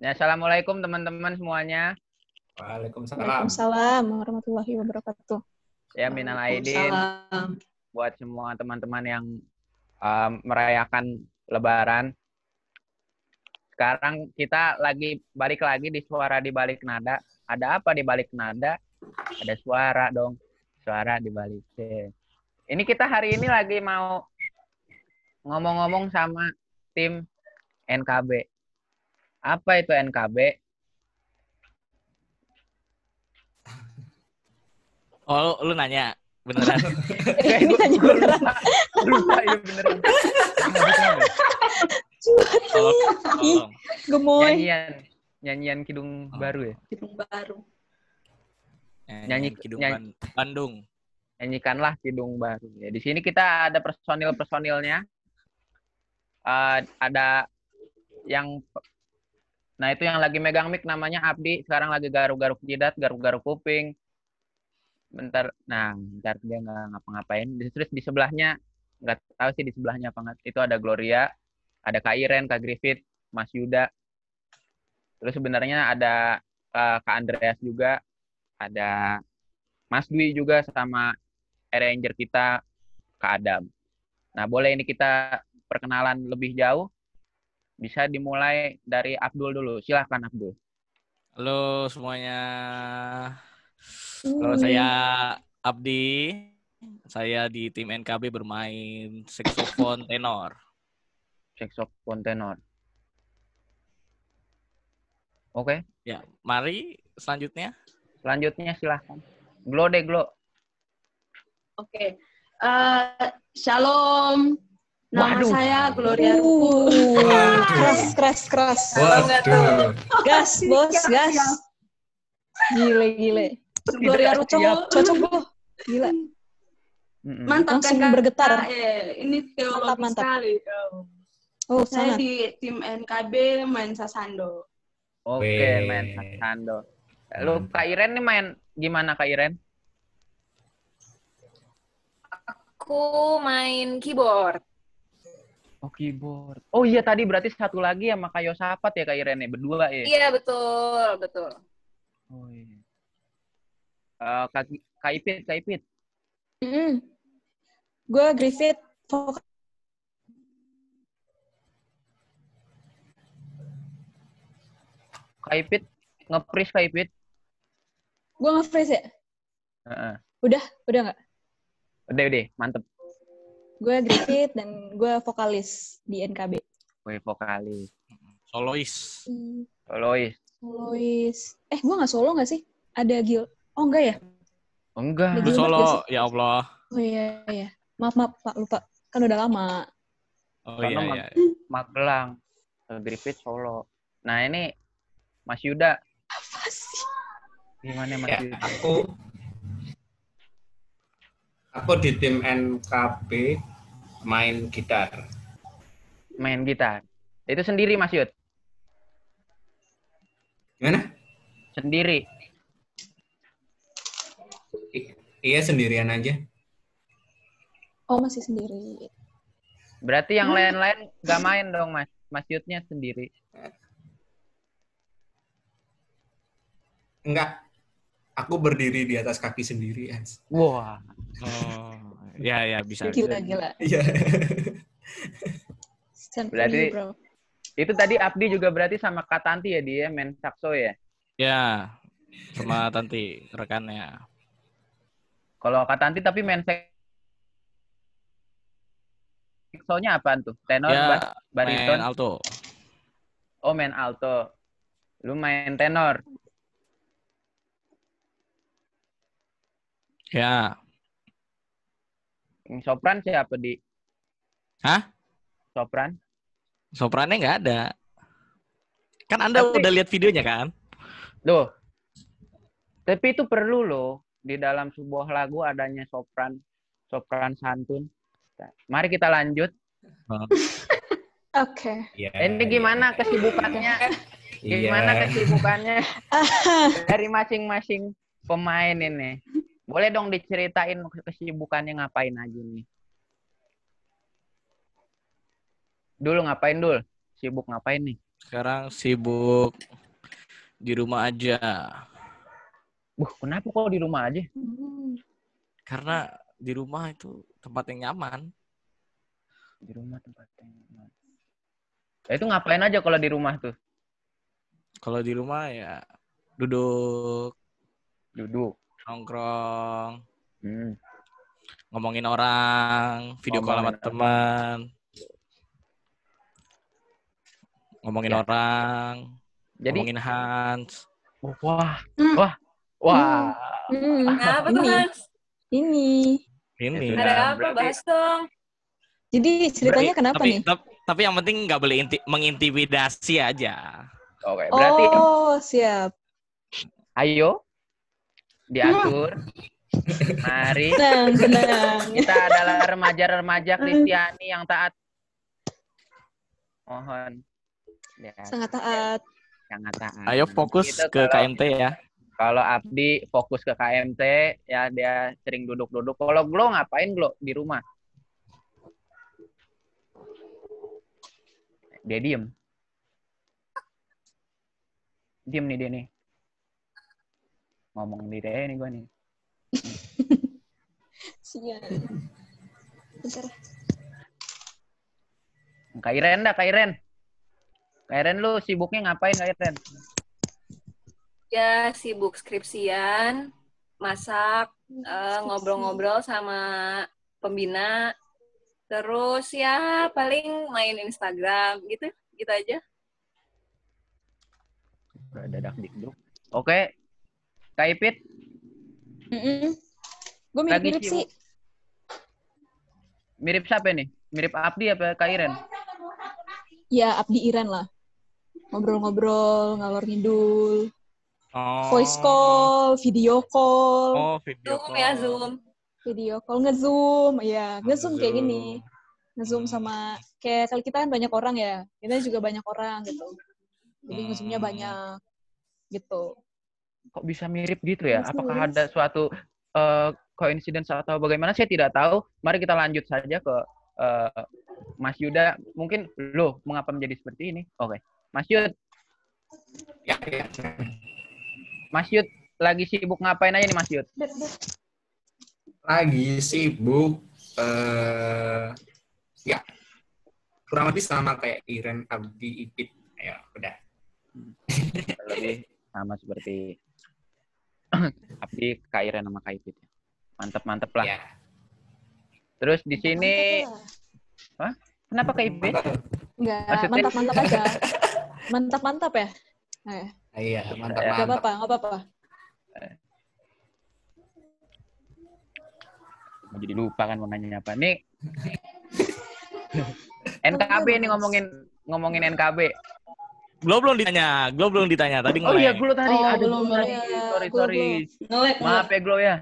Ya, Assalamualaikum teman-teman semuanya. Waalaikumsalam. Waalaikumsalam warahmatullahi wabarakatuh. Ya, minal aidin buat semua teman-teman yang um, merayakan Lebaran. Sekarang kita lagi balik lagi di suara di balik nada. Ada apa di balik nada? Ada suara dong. Suara di balik. Ini kita hari ini lagi mau ngomong-ngomong sama tim NKB. Apa itu NKB? Oh, lu nanya beneran? Ini tanya beneran. Lupa ya beneran. Tolong, tolong. Gemoy. Nyanyian, nyanyian Kidung Oh. Baru ya. Gedung baru. Nyanyi- Nyanyi Kidung nyanyi- Ban- Bandung. Nyanyikanlah Kidung Baru. Ya, di sini kita ada personil-personilnya. Eh, ada yang Nah, itu yang lagi megang mic namanya Abdi, sekarang lagi garuk-garuk jidat, garuk-garuk kuping. Bentar, nah, bentar dia nggak ngapa-ngapain. Terus di sebelahnya, nggak tahu sih di sebelahnya apa nggak. Itu ada Gloria, ada Kak Iren, Kak Griffith, Mas Yuda. Terus sebenarnya ada eh, Kak Andreas juga, ada Mas Dwi juga sama arranger kita, Kak Adam. Nah, boleh ini kita perkenalan lebih jauh. Bisa dimulai dari Abdul dulu. Silahkan Abdul. Halo semuanya. Kalau saya Abdi, saya di tim NKB bermain saxophone tenor. Saxophone tenor. Oke, Ya, mari selanjutnya. selanjutnya silahkan. Glo deh, Glo. Oke. Eh, shalom. Nama Waduh. saya Gloria Ruku. Uh, keras, keras, keras. Waduh. Gas, bos, gas. Gile, gile. Gloria Ruku. Cocok loh. Gila. Mantap Langsung kan, Kak? bergetar. Eh, ini teologi Mantap, mantap. sekali. Oh. Oh, Saya sangat. di tim NKB main sasando. Oke, Weh. main Sando. Lu Kak Iren nih main gimana Kak Iren? Aku main keyboard. Oh, keyboard. Oh iya tadi berarti satu lagi sama Kak Yosapat ya Kak Iren ya, berdua ya. Iya betul, betul. Oh iya. Eh, Kak, Kak Ipit, Kak Ipit. Mm. Gue Griffith, vokal. Kak Ipit, nge-freeze Kak Ipit. Gue nge-freeze ya? Heeh. Udah, udah nggak? Udah, udah, mantep. Gue Griffith dan gue vokalis di NKB. Wih, vokalis. Solois. Solois. Solois. Eh, gue nggak solo nggak sih? Ada Gil. Oh, enggak ya? Oh, enggak. Lu Gilbert solo, gak ya Allah. Oh iya, iya. Maaf, maaf, Pak. Lupa. Kan udah lama. Oh Karena iya, iya. Magelang. Griffith Solo. Nah, ini Mas Yuda. Apa sih? Gimana Mas Ya, Yuda? aku aku di tim NKB main gitar. Main gitar. Itu sendiri Mas Yud? Gimana? Sendiri. I- iya sendirian aja. Oh, masih sendiri. Berarti yang lain-lain gak main dong Mas. Mas Yudnya sendiri. Enggak. Aku berdiri di atas kaki sendiri, Hans. Wah. Oh, ya ya bisa. Gila, gila. Iya. Berarti- you, bro. Itu tadi Abdi juga berarti sama Kak Tanti ya dia main sakso ya? Ya, sama Tanti rekannya. Kalau Kak Tanti tapi main saksonya apaan tuh? Tenor, Ya, bass, bariton? Main alto. Oh main alto. Lu main tenor. Ya. Yang sopran siapa di? Hah? Sopran? Soprannya nggak ada. Kan Anda Tapi- udah lihat videonya kan? Loh. Tapi itu perlu loh di dalam sebuah lagu adanya sopran, sopran santun. Mari kita lanjut. Oke. Iya, Ini gimana kesibukannya? Iya. Gimana kesibukannya dari masing-masing pemain ini? Boleh dong diceritain kesibukannya ngapain aja nih? Dulu ngapain dul? Sibuk ngapain nih? Sekarang sibuk di rumah aja. Buh, kenapa kok di rumah aja? Karena di rumah itu tempat yang nyaman. Di rumah tempatnya. Ya, itu ngapain aja kalau di rumah tuh? Kalau di rumah ya duduk, Duduk. Nongkrong, Hmm. ngomongin orang, video call sama teman. Ngomongin Ya. orang, Jadi, ngomongin Hans. wah, Hmm. wah, wah. Hmm. Nah, apa tuh, Ini. Hans? Ini. Ini. Ya. Ada apa? berarti- Bahas dong. Jadi ceritanya kenapa tapi, nih? tap- tapi yang penting nggak boleh inti- mengintimidasi aja. Oke, berarti Oh, siap. ayo diatur. Mari Tenang, tenang. kita adalah remaja-remaja Kristiani yang taat. Mohon. Ya, Sangat taat. sangat taat. Ayo fokus Gitu, ke kalau- KMT ya. Kalau Abdi fokus ke KMT, ya dia sering duduk-duduk. Kalau Glo ngapain Glo di rumah? Dia diem. Diem nih dia nih. Ngomong di dia nih gue nih. Siap. Bentar. Kak Iren dah, Kak Iren. Kak Iren lu sibuknya ngapain Kak Iren? Ya, sibuk skripsian, masak, eh, ngobrol-ngobrol sama pembina. Terus ya paling main Instagram gitu, gitu aja. Udah dadak dikduk. Oke. Kak Ipit. Gue Lagi mirip-mirip sibuk. sih. mirip siapa nih? Mirip Abdi apa Kak Iren? Ya, Abdi Iran lah. Ngobrol-ngobrol, ngalor ngidul. Oh. Voice call, video call. Oh, video Zoom call. ya, Zoom. Video call, nge-zoom. Ya, nge-zoom kayak gini. Nge-zoom sama, kayak kalau kita kan banyak orang ya. Kita juga banyak orang gitu. Jadi nge-zoomnya Hmm. banyak. Gitu. Kok bisa mirip gitu ya? Yes, Apakah yes. ada suatu eh, coincidence atau bagaimana? Saya tidak tahu. Mari kita lanjut saja ke eh, Mas Yuda. Mungkin loh, mengapa menjadi seperti ini? Oke, Mas Yud, Ya, ya. Mas Yud lagi sibuk ngapain aja nih Mas Yud? Lagi sibuk. eh ya, kurang lebih sama kayak Iren, Abdi, Ipit. Ayo, udah. Lebih sama seperti Abdi, Kak Iren sama Kak Ipit. Mantep mantep lah. Ya. Terus di sini kenapa Kak Ipit? Enggak, Maksudnya- mantap-mantap aja. Mantap-mantap ya? Eh, Iya, mantap, Ya. Gak mantap. apa-apa, gak apa-apa. Mau jadi lupa kan mau nanya apa. Nih NKB nih ngomongin ngomongin NKB. Glo belum ditanya, Glo belum ditanya. Tadi Oh iya, nge-lag. Glo tadi. Oh, Aduh, belum, Glo tadi. belum. Sorry, Glo, sorry. Ngelek, Maaf ya, Glo ya.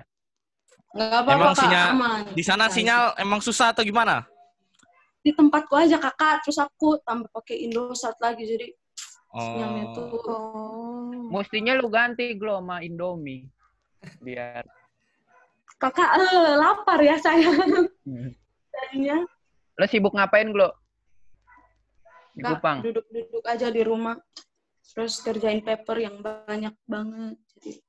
Nggak apa-apa, Emang sinyal- Aman. Di sana sinyal emang susah atau gimana? Di tempatku aja, kakak. Terus aku tambah pakai Indosat lagi. Jadi sinyalnya Oh. tuh Oh. Mestinya lu ganti Glo sama Indomie. Biar kakak eh, lapar ya saya. Hmm. Lo sibuk ngapain, Glo? Di Kupang. duduk-duduk aja di rumah. Terus kerjain paper yang banyak banget. Jadi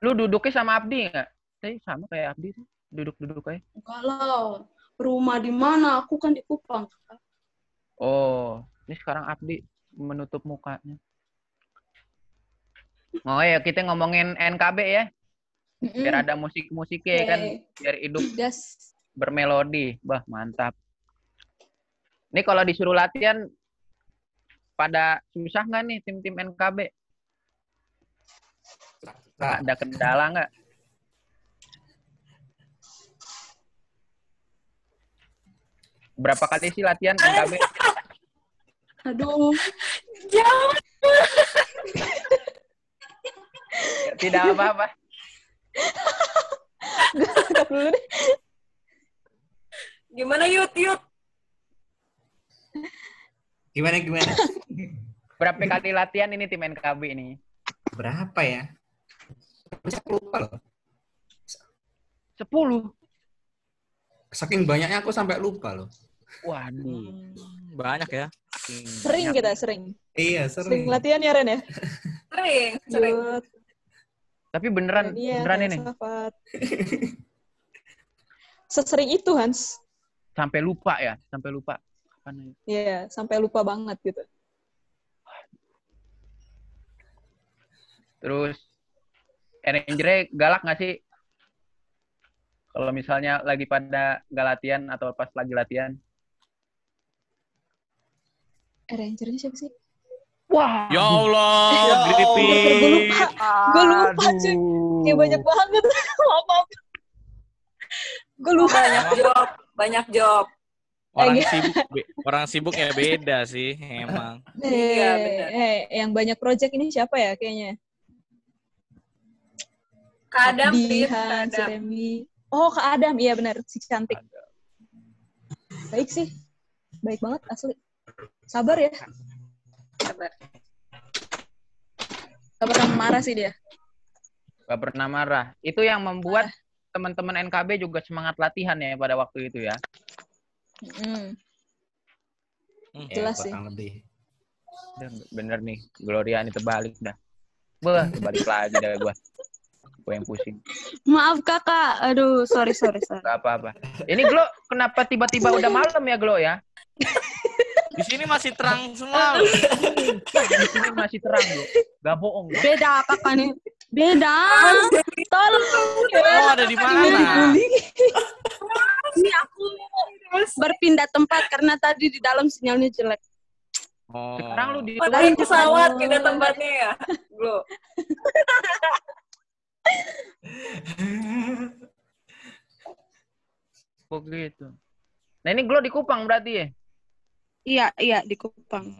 Lu duduknya sama Abdi nggak? Saya sama kayak Abdi tuh. Duduk-duduk aja. kalau rumah di mana? Aku kan di Kupang. Oh, ini sekarang Abdi menutup mukanya. Oh ya, kita ngomongin NKB ya. Biar ada musik-musiknya ya kan. Biar hidup Gas. bermelodi. Bah, mantap. Ini kalau disuruh latihan, pada susah nggak nih tim-tim NKB? Nah, Ada kendala nggak? Berapa kali sih latihan NKB? Aduh, Jangan. Tidak apa-apa. Gimana Yud, Yud? gimana, gimana? Berapa kali latihan ini tim NKB ini? Berapa ya? Bisa lupa loh. 10. Saking banyaknya aku sampai lupa loh. Waduh. Banyak ya. Sering banyak. kita, sering. Iya, Sering sering. latihan ya, Ren ya? Sering, sering. Tapi beneran Iya, beneran ini. Sesering itu, Hans. sampai lupa ya, sampai lupa. Kapan ya? Iya, sampai lupa banget gitu. Terus Ranger galak nggak sih? Kalau misalnya lagi pada nggak latihan atau pas lagi latihan? Rangernya siapa sih? Wah, Ya Allah, Ya. Gue lupa. Gue lupa, cuy. Kayak banyak banget. maaf, maaf. Gue lupa. Banyak job, banyak job. Orang sibuk, orang sibuk ya beda sih, emang. Iya, Eh, benar. eh, yang banyak project ini siapa ya kayaknya? Kak Adam, Kak Dihan, Adam. Oh, Kak Adam. Iya benar, si cantik. Baik sih. Baik banget, asli. Sabar ya. Sabar. Gak pernah marah sih dia. Gak pernah marah. Itu yang membuat teman-teman NKB juga semangat latihan ya pada waktu itu ya. Mm. Hmm. Ya, Jelas sih. lebih. Bener nih, Gloria ini terbalik dah. Wah, terbalik lagi dah gua. Gua yang pusing. Maaf kakak. Aduh, sorry, sorry, sorry. Gak apa-apa. Ini Glo, kenapa tiba-tiba udah malam ya Glo ya? Di sini masih terang semua. Di sini masih terang Glo. Gak bohong. Glo. Beda kakak nih. Beda. Tolong. Oh, ada di mana? Ini aku berpindah tempat karena tadi di dalam sinyalnya jelek. Oh. Sekarang lu di pesawat pindah tempatnya ya, Glo. Oh, gitu. Nah ini Glo di Kupang berarti ya? Iya, iya di Kupang.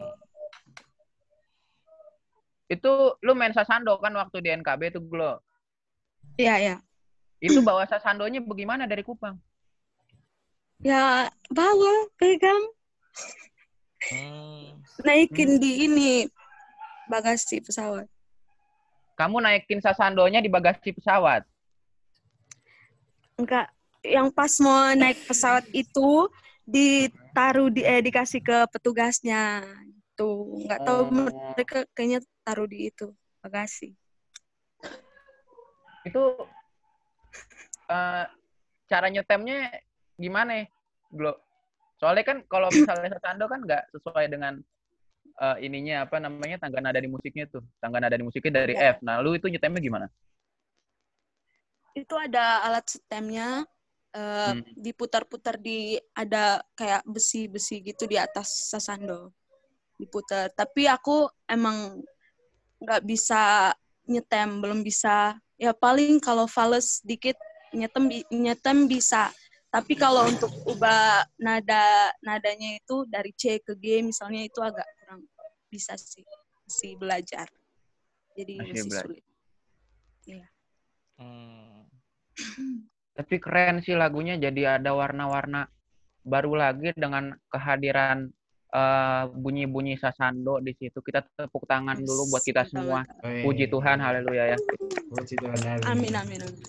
Itu lu main sasando kan waktu di NKB tuh Glo. Iya, iya. Itu bawa sasandonya bagaimana dari Kupang? Ya, bawa pegang Hmm. naikin di ini bagasi pesawat. Kamu naikin sasandonya di bagasi pesawat. Enggak, yang pas mau naik pesawat itu ditaruh di eh, dikasih ke petugasnya. Tuh, nggak tahu Oh. mereka kayaknya taruh di itu bagasi. Itu eh, cara nyetemnya gimana ya? Soalnya kan kalau misalnya sasando kan nggak sesuai dengan eh, ininya apa namanya tangga nada di musiknya tuh. Tangga nada di musiknya dari Ya. F. Nah, lu itu nyetemnya gimana? Itu ada alat setemnya eh, Hmm. diputar-putar di ada kayak besi-besi gitu di atas sasando. Diputar. Tapi aku emang nggak bisa nyetem, belum bisa. Ya paling kalau fals dikit nyetem nyetem bisa. Tapi kalau untuk ubah nada nadanya itu dari C ke G misalnya itu agak bisa sih. Masih belajar. Jadi Masih masih, belajar. sulit. Hmm. Tapi keren sih lagunya jadi ada warna-warna baru lagi dengan kehadiran eh, bunyi-bunyi sasando di situ. Kita tepuk tangan dulu buat kita semua. Puji Tuhan, haleluya ya. Puji Tuhan. haleluya. Amin amin amin.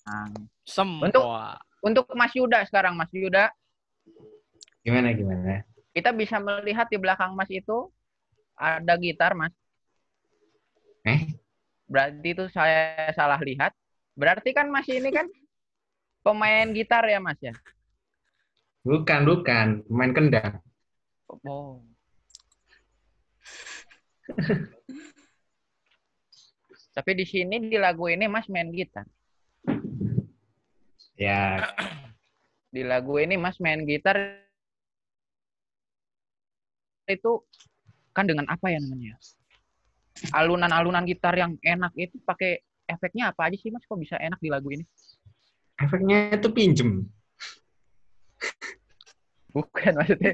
Nah, Semua. untuk Mas Yuda sekarang, Mas Yuda, Gimana gimana? kita bisa melihat di belakang Mas itu ada gitar, Mas. Eh? Berarti itu saya salah lihat. Berarti kan Mas ini kan pemain gitar ya, Mas ya? Bukan, bukan. Main kendang. Oh. Tapi di sini di lagu ini Mas main gitar. Ya, Di lagu ini Mas main gitar itu kan dengan apa ya namanya? Alunan-alunan gitar yang enak itu pakai efeknya apa aja sih Mas? Kok bisa enak di lagu ini? efeknya itu pinjem. Bukan maksudnya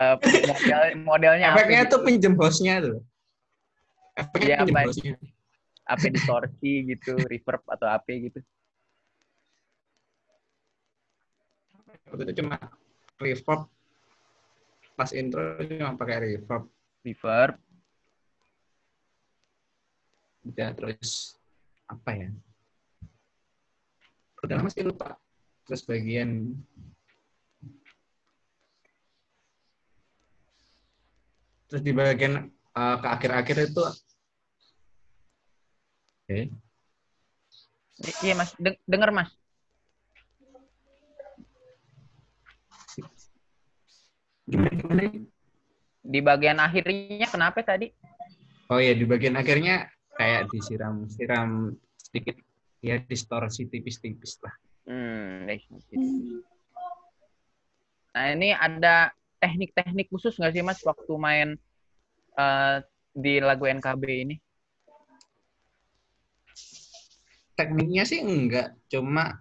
eh, model modelnya apa? Efeknya gitu? itu pinjem hostnya tuh. Efeknya Iya, pinjem hostnya. apa distorsi gitu, reverb atau apa gitu. Itu cuma reverb. Pas intro cuma pakai reverb. Reverb. Udah terus apa ya? Udah lama sih lupa. Terus bagian terus di bagian eh, ke akhir-akhir itu oke I- Iya mas, Deng- denger mas. gimana gimana Di bagian akhirnya kenapa tadi? oh ya di bagian akhirnya kayak disiram siram sedikit ya distorsi tipis-tipis lah Hmm, deh. Nah ini ada teknik-teknik khusus nggak sih mas waktu main eh, di lagu NKB ini? tekniknya sih enggak cuma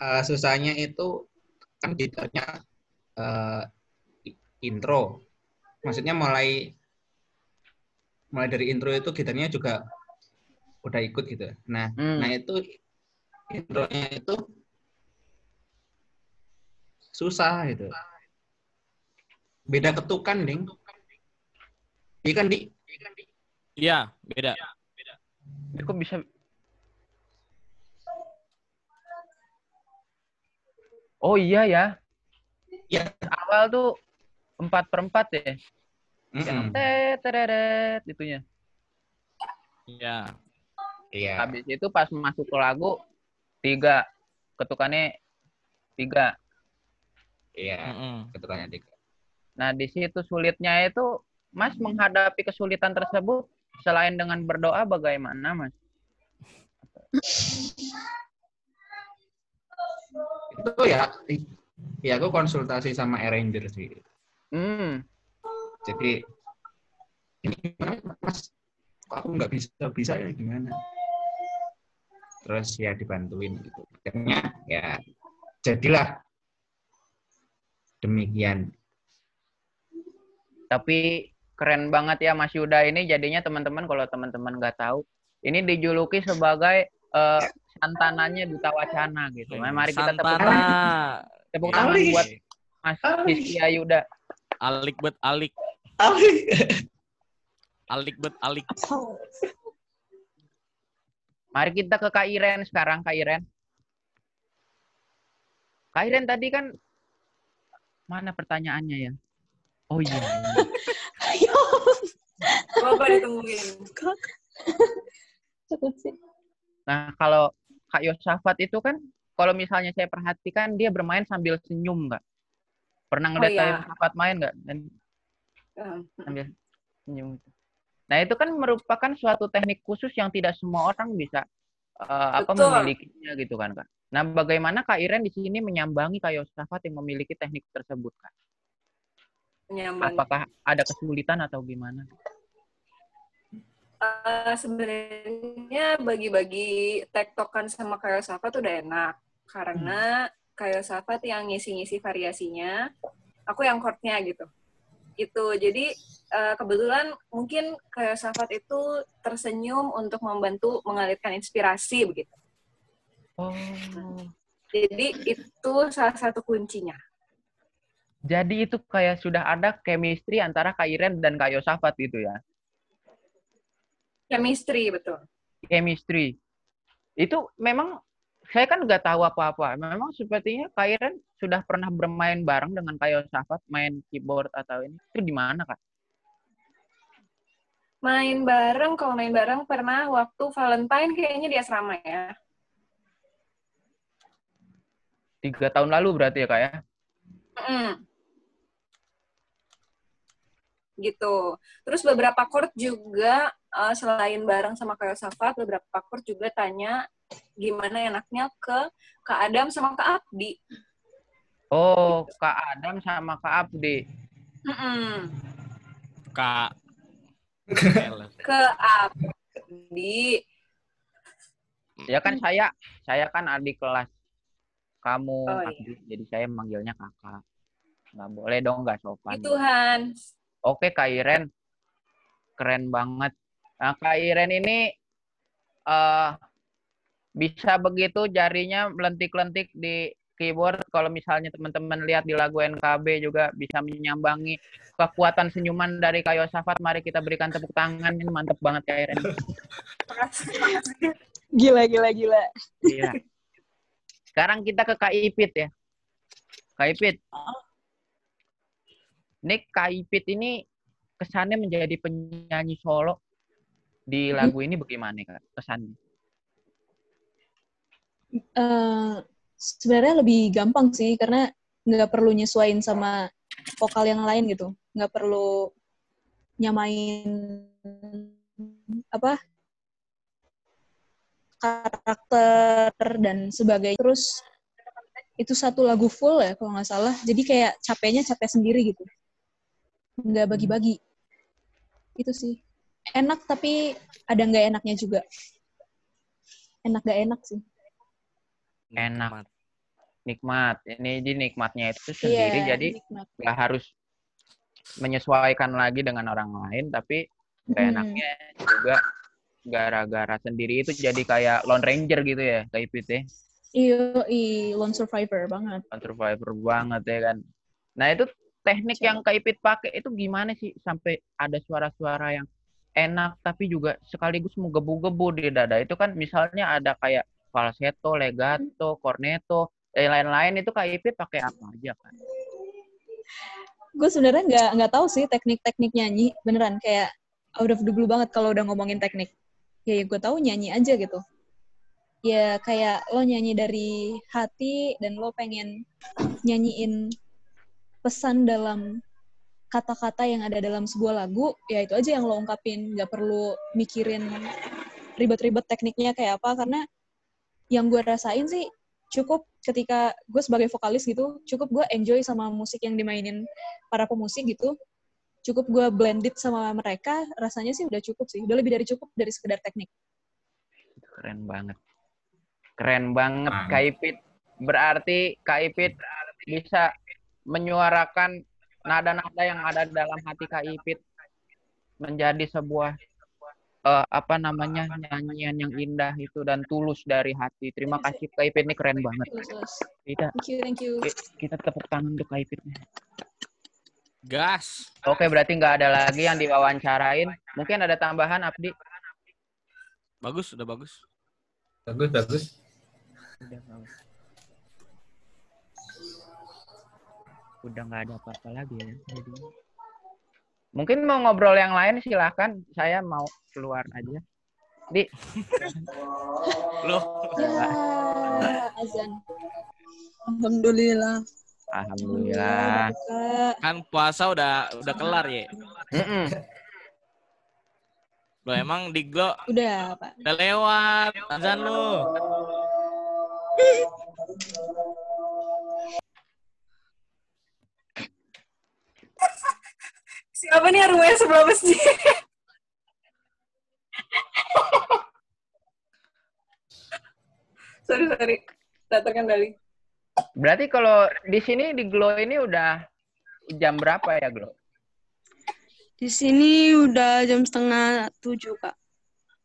eh, susahnya itu kan gitarnya eh, i- intro maksudnya mulai mulai dari intro itu gitarnya juga udah ikut gitu nah Hmm. nah itu intronya itu susah gitu beda ketukan ding iya kan di Iya, beda. Ini kok bisa? Oh iya ya. Iya. Awal tuh empat per empat ya. Mm-mm. Tet, tereret, itunya. Iya. iya Habis itu pas masuk ke lagu tiga ketukannya tiga. iya ketukannya tiga Nah di situ sulitnya itu Mas menghadapi kesulitan tersebut selain dengan berdoa bagaimana Mas? itu ya ya aku konsultasi sama arranger sih Hmm. jadi ini gimana mas kok aku nggak bisa bisa ya gimana? Terus ya dibantuin gitu. Akhirnya ya jadilah. Demikian. Tapi keren banget ya Mas Yuda ini. Jadinya teman-teman kalau teman-teman nggak tahu ini dijuluki sebagai eh, santanannya duta wacana gitu. Nah, mari kita tepuk tangan, tepuk tangan buat Mas Hizkia Yuda. Alik bet alik. Alik bet alik. Mari kita ke Kak Iren sekarang Kak Iren. Kak Iren tadi kan mana pertanyaannya ya? Oh iya. Ayo. Coba ditungguin. Sih. Nah, kalau Kak Yosafat itu kan, kalau misalnya saya perhatikan, dia bermain sambil senyum, nggak? Pernah ngeliat iya. Kak Yosafat main nggak? Dan sambil senyum. Nah, itu kan merupakan suatu teknik khusus yang tidak semua orang bisa eh, apa Betul. memilikinya gitu kan, Kak. Nah, bagaimana Kak Iren di sini menyambangi Kak Yosafat yang memiliki teknik tersebut, Kak? Menyambang. Apakah ada kesulitan atau gimana? Eh, sebenarnya bagi-bagi tektokan sama kayak Safat udah enak karena kayak Safat yang ngisi-ngisi variasinya, aku yang chordnya gitu. Itu jadi eh, kebetulan mungkin kayak Safat itu tersenyum untuk membantu mengalirkan inspirasi begitu. Oh, Jadi itu salah satu kuncinya. jadi itu kayak sudah ada chemistry antara Kak Iren dan Kak Yosafat gitu ya? Chemistry betul. chemistry. Itu memang saya kan nggak tahu apa-apa. Memang sepertinya Kairen sudah pernah bermain bareng dengan Kayo Safat main keyboard atau ini. Itu di mana, Kak? Main bareng, kalau main bareng pernah waktu Valentine kayaknya di asrama ya. Tiga tahun lalu berarti ya, Kak ya? Mm. Gitu. Terus beberapa chord juga eh, selain bareng sama Kak Safat, beberapa chord juga tanya gimana enaknya ke Kak Adam sama Kak Abdi. Oh, Kak Adam sama Kak Abdi. Mm-mm. Kak. Ke Abdi. Ya kan saya, saya kan adik kelas kamu, Oh, iya. Abdi. Jadi saya manggilnya kakak. Nggak boleh dong, nggak sopan. Itu Han. Oke, Kak Iren. Keren banget. Nah, Kak Iren ini eh bisa begitu jarinya melentik-lentik di keyboard. Kalau misalnya teman-teman lihat di lagu NKB juga bisa menyambangi kekuatan senyuman dari Kak Yosafat. Mari kita berikan tepuk tangan. Ini mantep banget Kak Iren. Gila, gila, gila. Iya. Sekarang kita ke Kak Ipit ya. Kak Ipit. Ini Kak Ipit ini kesannya menjadi penyanyi solo di lagu ini bagaimana Kak kesannya? Eh, sebenarnya lebih gampang sih karena nggak perlu nyesuaiin sama vokal yang lain gitu. Nggak perlu nyamain apa karakter dan sebagainya. Terus itu satu lagu full ya kalau nggak salah. Jadi kayak capeknya capek sendiri gitu. Nggak bagi-bagi. Itu sih. Enak tapi ada nggak enaknya juga. Enak gak enak sih Enak. Nikmat. Ini di nikmatnya itu sendiri Iya, jadi nggak harus menyesuaikan lagi dengan orang lain tapi nggak Hmm. enaknya juga gara-gara sendiri itu jadi kayak Lone Ranger gitu ya Kak Ipit ya. Iya, i lone survivor banget. Lone Survivor banget ya kan. Nah itu teknik yang Kak Ipit pakai itu gimana sih sampai ada suara-suara yang enak tapi juga sekaligus menggebu-gebu di dada. Itu kan misalnya ada kayak falsetto, legato, cornetto, dan lain-lain itu Kak Ipit pakai apa aja kan? Gue sebenarnya nggak nggak tahu sih teknik-teknik nyanyi beneran kayak out of blue banget kalau udah ngomongin teknik. Ya, ya gue tahu nyanyi aja gitu. Ya kayak lo nyanyi dari hati dan lo pengen nyanyiin pesan dalam kata-kata yang ada dalam sebuah lagu, ya itu aja yang lo ungkapin. Nggak perlu mikirin ribet-ribet tekniknya kayak apa karena yang gue rasain sih cukup ketika gue sebagai vokalis gitu cukup gue enjoy sama musik yang dimainin para pemusik gitu cukup gue blended sama mereka rasanya sih udah cukup sih udah lebih dari cukup dari sekedar teknik Keren banget. Keren banget Mantap. Kak Ipit. Berarti Kak Ipit bisa menyuarakan nada-nada yang ada dalam hati Kak Ipit menjadi sebuah eh, apa namanya nyanyian yang indah itu dan tulus dari hati. Terima kasih Kak Ipit ini keren banget. Kita thank you thank you kita tepuk tangan untuk Kak. Gas. Oke, berarti nggak ada lagi yang diwawancarain. Mungkin ada tambahan Abdi. Bagus, udah bagus. Bagus, bagus. Udah nggak- Udah nggak ada apa-apa lagi ya. Jadi. Mungkin mau ngobrol yang lain silahkan. Saya mau keluar aja. Di, Loh, ya azan Alhamdulillah. alhamdulillah. Kan puasa udah udah kelar ya. Mm-mm. Lo emang di Glo udah pak udah lewat azan lu. Siapa nih yang rumahnya sebelah masjid? sorry, sorry. Tak terkendali. Berarti kalau di sini di Glow ini udah jam berapa ya Glow? Di sini udah jam setengah tujuh, Kak.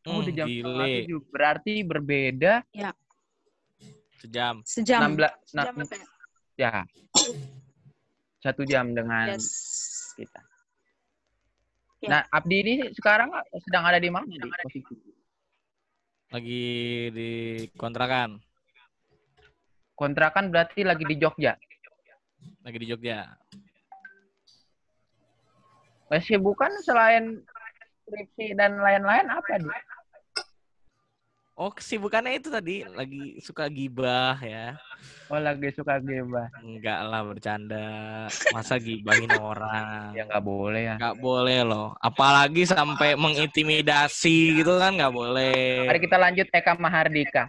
Oh, Hmm, udah jam setengah gile. tujuh. Berarti berbeda Sejam. Sejam. 16 nah, Sejam apa ya? ya. Satu jam dengan Yes. kita. Ya. Nah, Abdi ini sekarang sedang ada di mana di posisi? Lagi di kontrakan. Kontrakan berarti lagi di Jogja. Lagi di Jogja. Kesibukan selain skripsi dan lain-lain apa di? Oh, kesibukannya itu tadi lagi suka gibah ya. Oh, lagi suka gibah. Enggak lah bercanda. Masa gibahin orang. Ya nggak boleh ya. Nggak boleh loh. Apalagi sampai mengintimidasi gitu kan nggak boleh. Mari kita lanjut Eka Mahardika.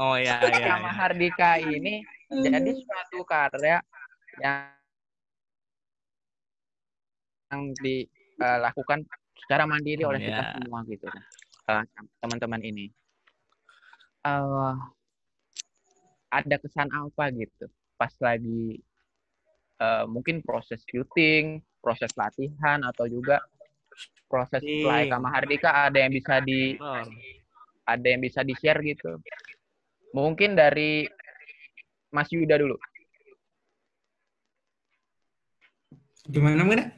Oh ya Eka ya. ya. Mahardika ini jadi suatu karya yang yang dilakukan secara mandiri oleh kita Ya. semua gitu Eh, teman-teman ini Eh, ada kesan apa gitu pas lagi eh, mungkin proses syuting proses latihan atau juga proses setelah Eka Mahardika ada yang bisa di Betul. ada yang bisa di share gitu mungkin dari Mas Yuda dulu Gimana, gimana?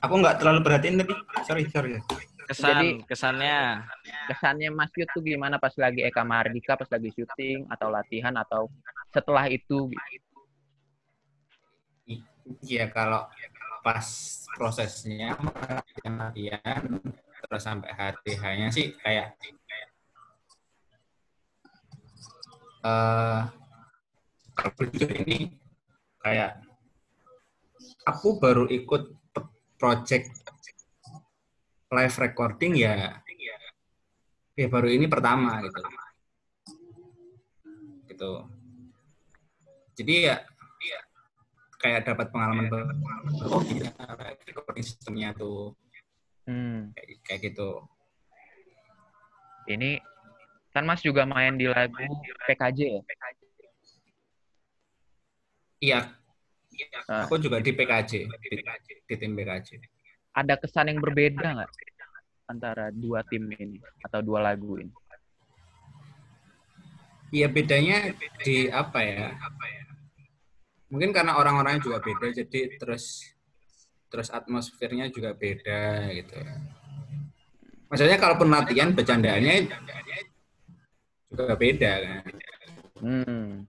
Aku nggak terlalu perhatiin tadi. Sorry, sorry. Kesan, Jadi- kesannya. kesannya Mas Yud tuh gimana pas lagi Eka Mahardika pas lagi syuting atau latihan atau setelah itu gitu. Iya, kalau pas prosesnya latihan terus sampai HTH-nya sih kayak eh kalau jujur ini kayak aku baru ikut project live recording ya ya baru ini pertama gitu. gitu. Jadi ya ya, kayak dapat pengalaman baru. oh iya recording sistemnya tuh. Hmm. kayak, kayak gitu. Ini kan Mas juga main di lagu PKJ ya? iya. Ah. aku juga di PKJ di, di tim PKJ Ada kesan yang berbeda nggak antara dua tim ini atau dua lagu ini? Iya bedanya di apa ya? Mungkin karena orang-orangnya juga beda, jadi terus terus atmosfernya juga beda gitu. Maksudnya kalaupun latihan bercandaannya juga beda kan. Hmm.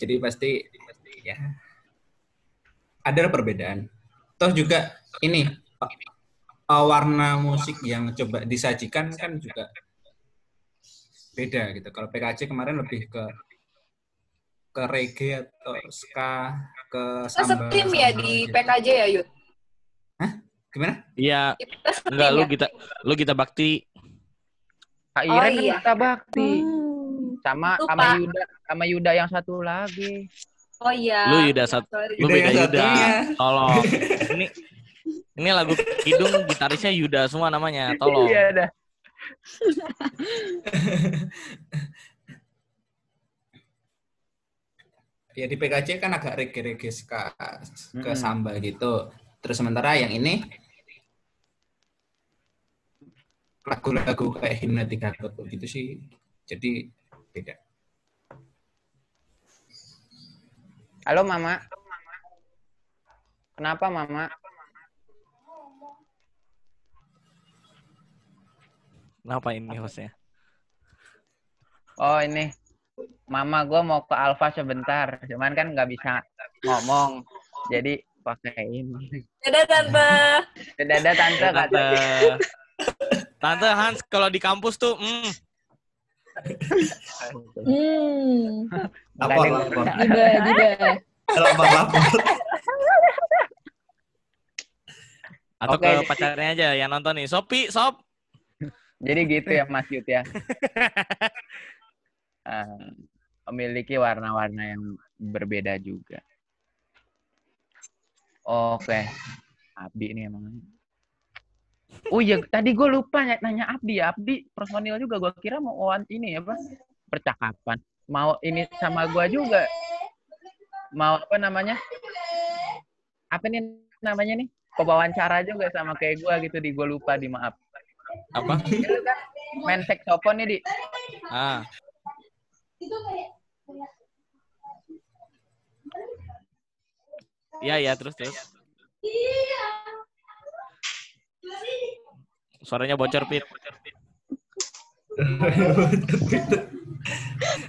Jadi pasti ya ada perbedaan. Toh juga ini uh, warna musik yang coba disajikan kan juga beda gitu. Kalau PKC kemarin lebih ke ke reggae atau ska ke Kita samba. setim ya di gitu. PKJ ya, Yud? Gimana? Iya, enggak lu ya? kita lu kita bakti. Kak Oh, Iren iya. kita bakti Oh. sama Lupa. sama Yuda sama Yuda yang satu lagi. Oh iya. Lu Yuda satu. Lu Yuda beda Yuda. satunya. Tolong. Ini ini lagu Kidung gitarisnya Yuda semua namanya. Tolong. Iya dah. Ya di PKC kan agak reggae-reggae ska ke Mm-mm. samba gitu. Terus sementara yang ini lagu-lagu kayak himnatika gitu sih. Jadi beda. Halo Mama. Kenapa Mama? Kenapa ini hostnya? Oh ini Mama gue mau ke Alfa sebentar, cuman kan nggak bisa ngomong, jadi pakai ini. Dadah, Tante. Dadah tante Tante. kata. Tante Hans kalau di kampus tuh, mm, Hmm. Lapor, lapor. Juga, juga. Lapor, lapor. atau Oke. ke pacarnya aja yang nonton nih. Sopi, Sop. Jadi gitu ya Mas Yud ya. Eh, memiliki warna-warna yang berbeda juga. Oke, Abdi ini emang. Oh iya, tadi gue lupa ny- nanya Abdi ya. Abdi personil juga. Gue kira mau wawan ini apa? Percakapan. Mau ini sama gue juga. Mau apa namanya? Apa nih namanya nih? Pewawancara juga sama kayak gue gitu di gue lupa di maaf. Apa? Itu kan main saxophone nih di. Ah, iya iya terus terus. Suaranya bocor pit.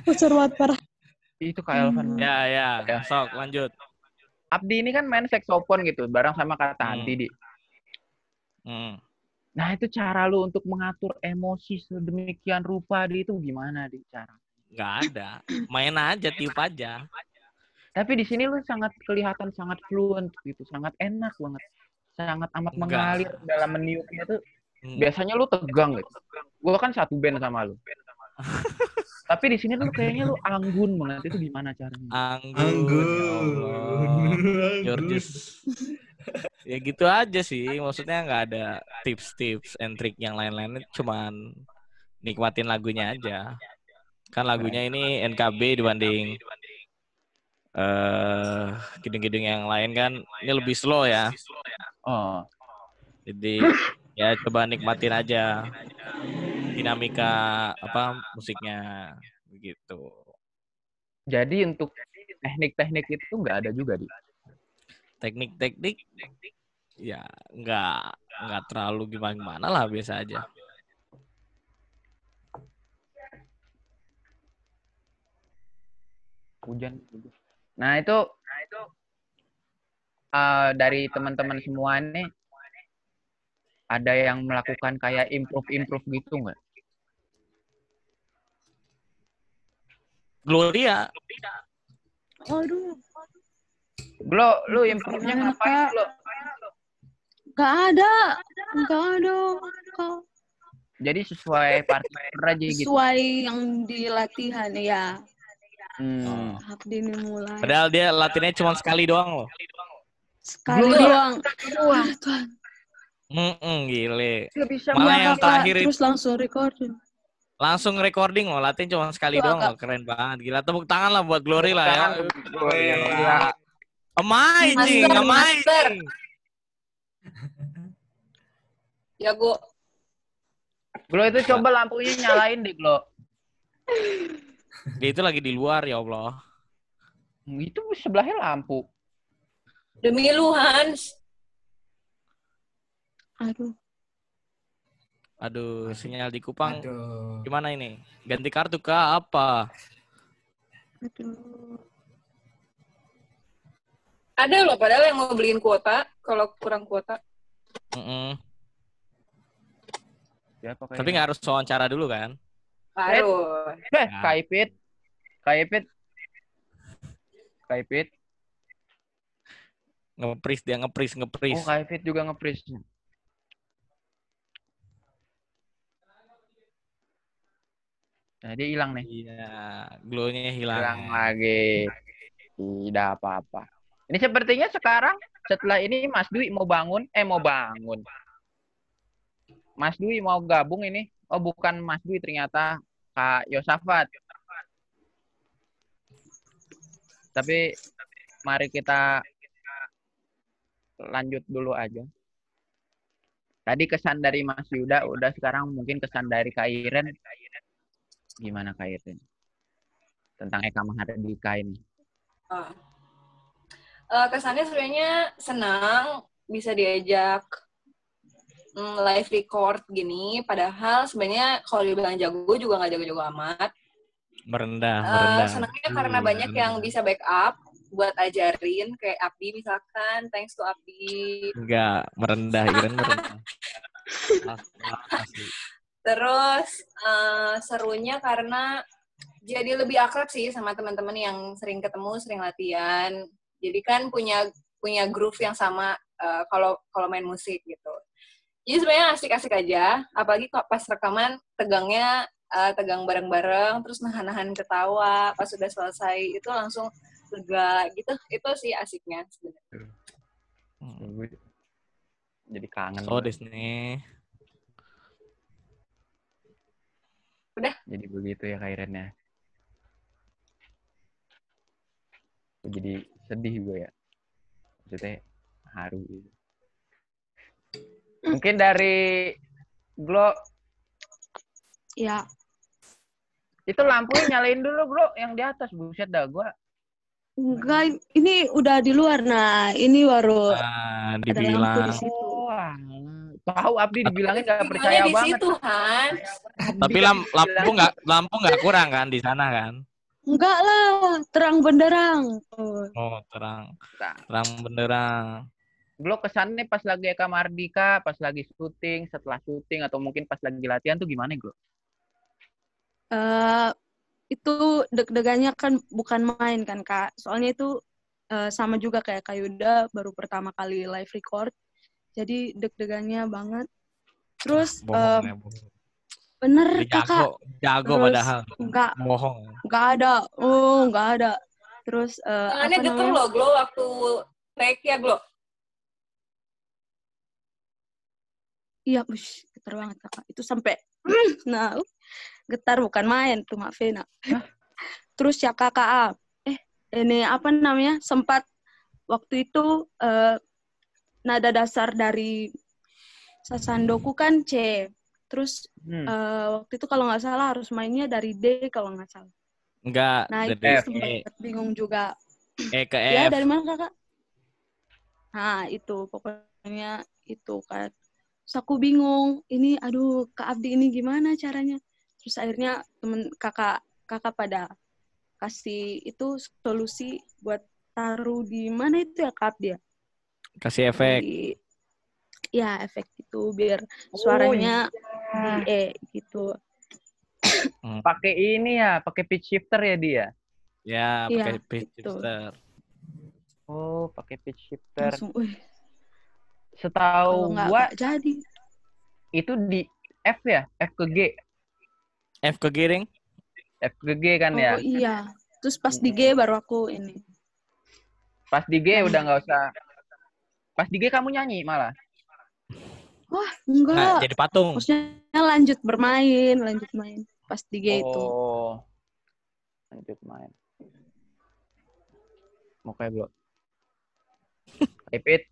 Bocor banget parah. Itu Kak Elvan. Ya ya. Ya. Sok lanjut. Abdi ini kan main saxophone gitu, bareng sama Kak Hmm. Tanti di. Hmm. Nah itu cara lu untuk mengatur emosi sedemikian rupa di itu gimana di cara? Nggak ada. Main aja, tiup aja. Tapi di sini lu sangat kelihatan sangat fluent gitu, sangat enak banget, sangat amat Enggak. mengalir dalam meniupnya tuh. Hmm. Biasanya lu tegang gitu. Gua kan satu band sama lu. Tapi di sini tuh kayaknya lu anggun banget. Itu gimana caranya? Anggun. Ya Allah. Georges. ya gitu aja sih. Maksudnya nggak ada tips-tips and trick yang lain-lain. Cuman nikmatin lagunya aja. Kan lagunya ini NKB dibanding eh gedung-gedung yang lain kan ini lebih slow ya. Oh, Jadi ya coba nikmatin aja dinamika apa musiknya begitu. jadi untuk teknik-teknik itu nggak ada juga di. Teknik-teknik ya nggak nggak terlalu gimana-gimana lah biasa aja. Hujan. Nah itu, nah itu eh, dari teman-teman semua nih ada yang melakukan kayak improve-improve gitu nggak? Gloria. Aduh, Glo, lu improve-nya ngapain? Glo? gak ada, gak ada. Jadi sesuai partner aja gitu. Sesuai yang di latihan ya. Hmm. Abdi ini mulai. Padahal dia latihannya cuma sekali doang loh. Sekali doang. Wah, Tuhan. Mm gile. Gak bisa Malah Iya, yang terakhir itu Terus langsung recording. langsung recording loh, latihan cuma sekali Tuh, doang loh. Keren banget. Gila tepuk tangan lah buat Glory lah ya. Gila. Amazing, amazing. Ya, gue Glo itu coba lampunya nyalain deh, Glo. Dia itu lagi di luar ya Allah. Itu sebelahnya lampu. demi lu, Hans. Aduh. Aduh, sinyal di Kupang Aduh. gimana ini? Ganti kartu kah apa? Aduh. Ada loh, padahal yang mau beliin kuota, kalau kurang kuota. Mm-mm. Siapa Tapi nggak harus wawancara dulu kan? Harus. Eh, Kaipit. Kaipit. Kaipit. Ngepris dia ngepris ngepris. Oh, Kaipit juga nge-freeze. Nah, dia hilang nih. Iya, glow-nya hilang. Hilang lagi. Tidak apa-apa. Ini sepertinya sekarang setelah ini Mas Dwi mau bangun, eh mau bangun. Mas Dwi mau gabung ini. Oh, bukan Mas Dwi ternyata Kak Yosafat. Tapi mari kita lanjut dulu aja. Tadi kesan dari Mas Yuda, udah sekarang mungkin kesan dari Kak Iren. Gimana Kak Iren? Tentang Eka Mahardika ini. Ah. Eh, kesannya sebenarnya senang bisa diajak mm, live record gini. Padahal sebenarnya kalau dibilang jago juga nggak jago-jago amat. Merendah, Eh, merendah. senangnya karena Hmm, banyak yang bisa backup buat ajarin kayak Abdi misalkan. Thanks to Abdi. Enggak, merendah, Iren merendah. Terus eh, serunya karena jadi lebih akrab sih sama teman-teman yang sering ketemu, sering latihan. Jadi kan punya punya groove yang sama eh, kalau kalau main musik gitu. Jadi sebenarnya asik-asik aja, apalagi kok pas rekaman tegangnya eh, tegang bareng-bareng, terus nahan-nahan ketawa, pas sudah selesai itu langsung lega gitu. Itu sih asiknya sebenarnya. Hmm. Jadi kangen. So des nih. Jadi begitu ya Kak Iren ya. Aku Jadi sedih gue ya. Maksudnya haru gitu. Mungkin dari Glo, Ya, itu lampunya nyalain dulu Glo yang di atas. Buset dah gue. enggak ini udah di luar. Nah, ini baru Ah, ada lampu dibilang. di situ. Oh. Tahu Abdi dibilangin gak Gimana percaya di banget. situ, Hans? Tapi lam, lampu nggak lampu nggak kurang kan di sana kan? Enggak lah, terang benderang. Oh terang, terang benderang. Glo kesannya pas lagi Eka Mardika, pas lagi syuting, setelah syuting, atau mungkin pas lagi latihan tuh gimana Glo? Eh, itu deg-degannya kan bukan main kan kak soalnya itu eh, sama juga kayak Kak Yuda baru pertama kali live record jadi deg-degannya banget. Terus Bohong eh, ya, bohong. bener Dia kakak. Jago, jago Terus, padahal. nggak Bohong. nggak ada. Oh nggak ada. Terus eh, Tangannya apa geter loh, Glo, waktu take ya, Glo. iya ush, getar banget kakak. Itu sampai nah uh, getar bukan main tuh Mak Vena. Terus ya kakak ah, eh ini apa namanya sempat waktu itu eh, nada dasar dari sasandoku kan C. Terus Hmm. eh, waktu itu kalau nggak salah harus mainnya dari D kalau nggak salah. Enggak, nah itu F. sempat bingung juga. E ke ya dari mana kakak? Nah itu pokoknya itu kan. Terus aku bingung ini aduh kak Abdi ini gimana caranya? Terus akhirnya temen kakak kakak pada kasih itu solusi buat taruh di mana itu ya kak Abdi ya Kasih efek. di- ya efek gitu biar Oh, suaranya iya. di E gitu. Pakai ini ya, pakai pitch shifter ya dia. Ya, Iya, pakai pitch gitu. shifter. Oh, pakai pitch shifter. Langsung, Setahu gua jadi. itu di F ya, F ke G. F ke giring. F ke G kan Oh ya. iya. Terus pas di G baru aku ini. Pas di G udah nggak usah. Pas di G kamu nyanyi malah. Wah, Nah, enggak. jadi patung. Maksudnya lanjut bermain, lanjut main. Pas di G itu. Oh. Lanjut main. Mau kayak belum? Epit.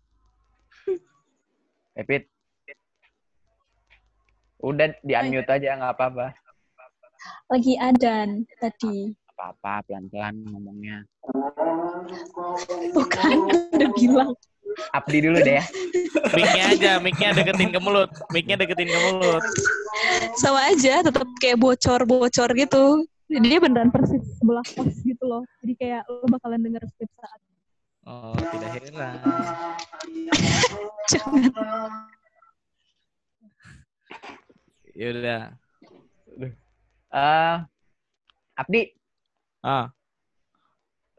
Epit. Udah di unmute aja nggak apa-apa. Lagi adan tadi. Apa-apa pelan-pelan ngomongnya. Bukan, udah bilang. Abdi dulu deh ya. Mic-nya aja, mic-nya deketin ke mulut. Mic-nya deketin ke mulut. Sama aja, tetap kayak bocor-bocor gitu. Jadi dia beneran persis sebelah pos gitu loh. Jadi kayak lo bakalan denger setiap saat. Oh, tidak heran. Jangan. Yaudah. Eh, Abdi, Ah,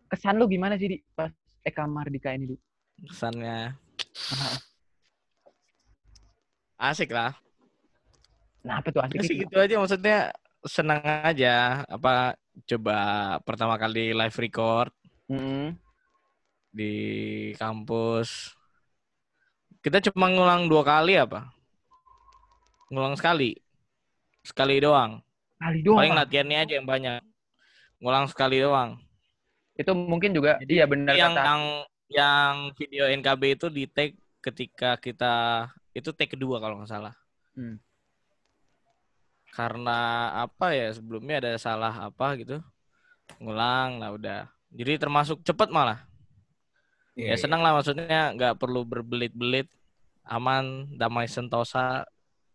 kesan lu gimana sih di pas Eka Mardika ini di? Kesannya asik lah. Nah, apa tuh asik Asik itu? gitu aja maksudnya senang aja apa coba pertama kali live record Mm-mm. di kampus. Kita cuma ngulang dua kali apa? Ngulang sekali. Sekali doang. Kali doang. Paling latihannya aja yang banyak. Ngulang sekali doang. Itu mungkin juga iya benar yang kata. yang yang video NKB itu di take ketika kita itu take kedua kalau nggak salah. Hmm. Karena apa ya sebelumnya ada salah apa gitu. Ngulang lah udah. Jadi termasuk cepet malah. Iya, Ya senang lah maksudnya nggak perlu berbelit-belit, aman, damai sentosa,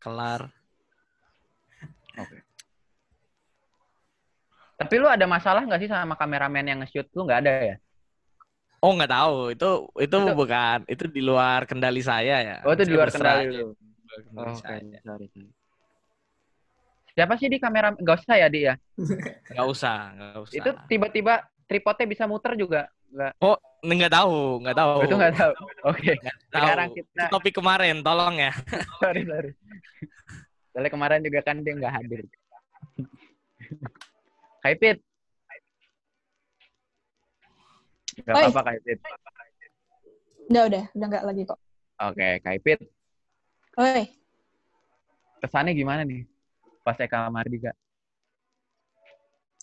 kelar. Tapi lu ada masalah nggak sih sama kameramen yang nge-shoot lu nggak ada ya? Oh nggak tahu itu itu, Itu- bukan itu di luar kendali saya ya. Oh, itu di luar kendali lu. Oh, sorry, sorry. Siapa sih di kamera? Gak usah ya, Di ya. Nggak usah, nggak usah. Itu tiba-tiba tripodnya bisa muter juga. Nggak, nggak tahu, nggak tahu. itu nggak tahu. Oke, Nggak sekarang kita- Itu topik kemarin, tolong ya. sorry, sorry. Soalnya kemarin juga kan dia nggak hadir. Kaipit. Gak apa-apa, Kaipit. Udah, udah. Udah nggak lagi kok. Oke, Kaipit. Oi, Kesannya gimana nih? Pas Eka Mardika.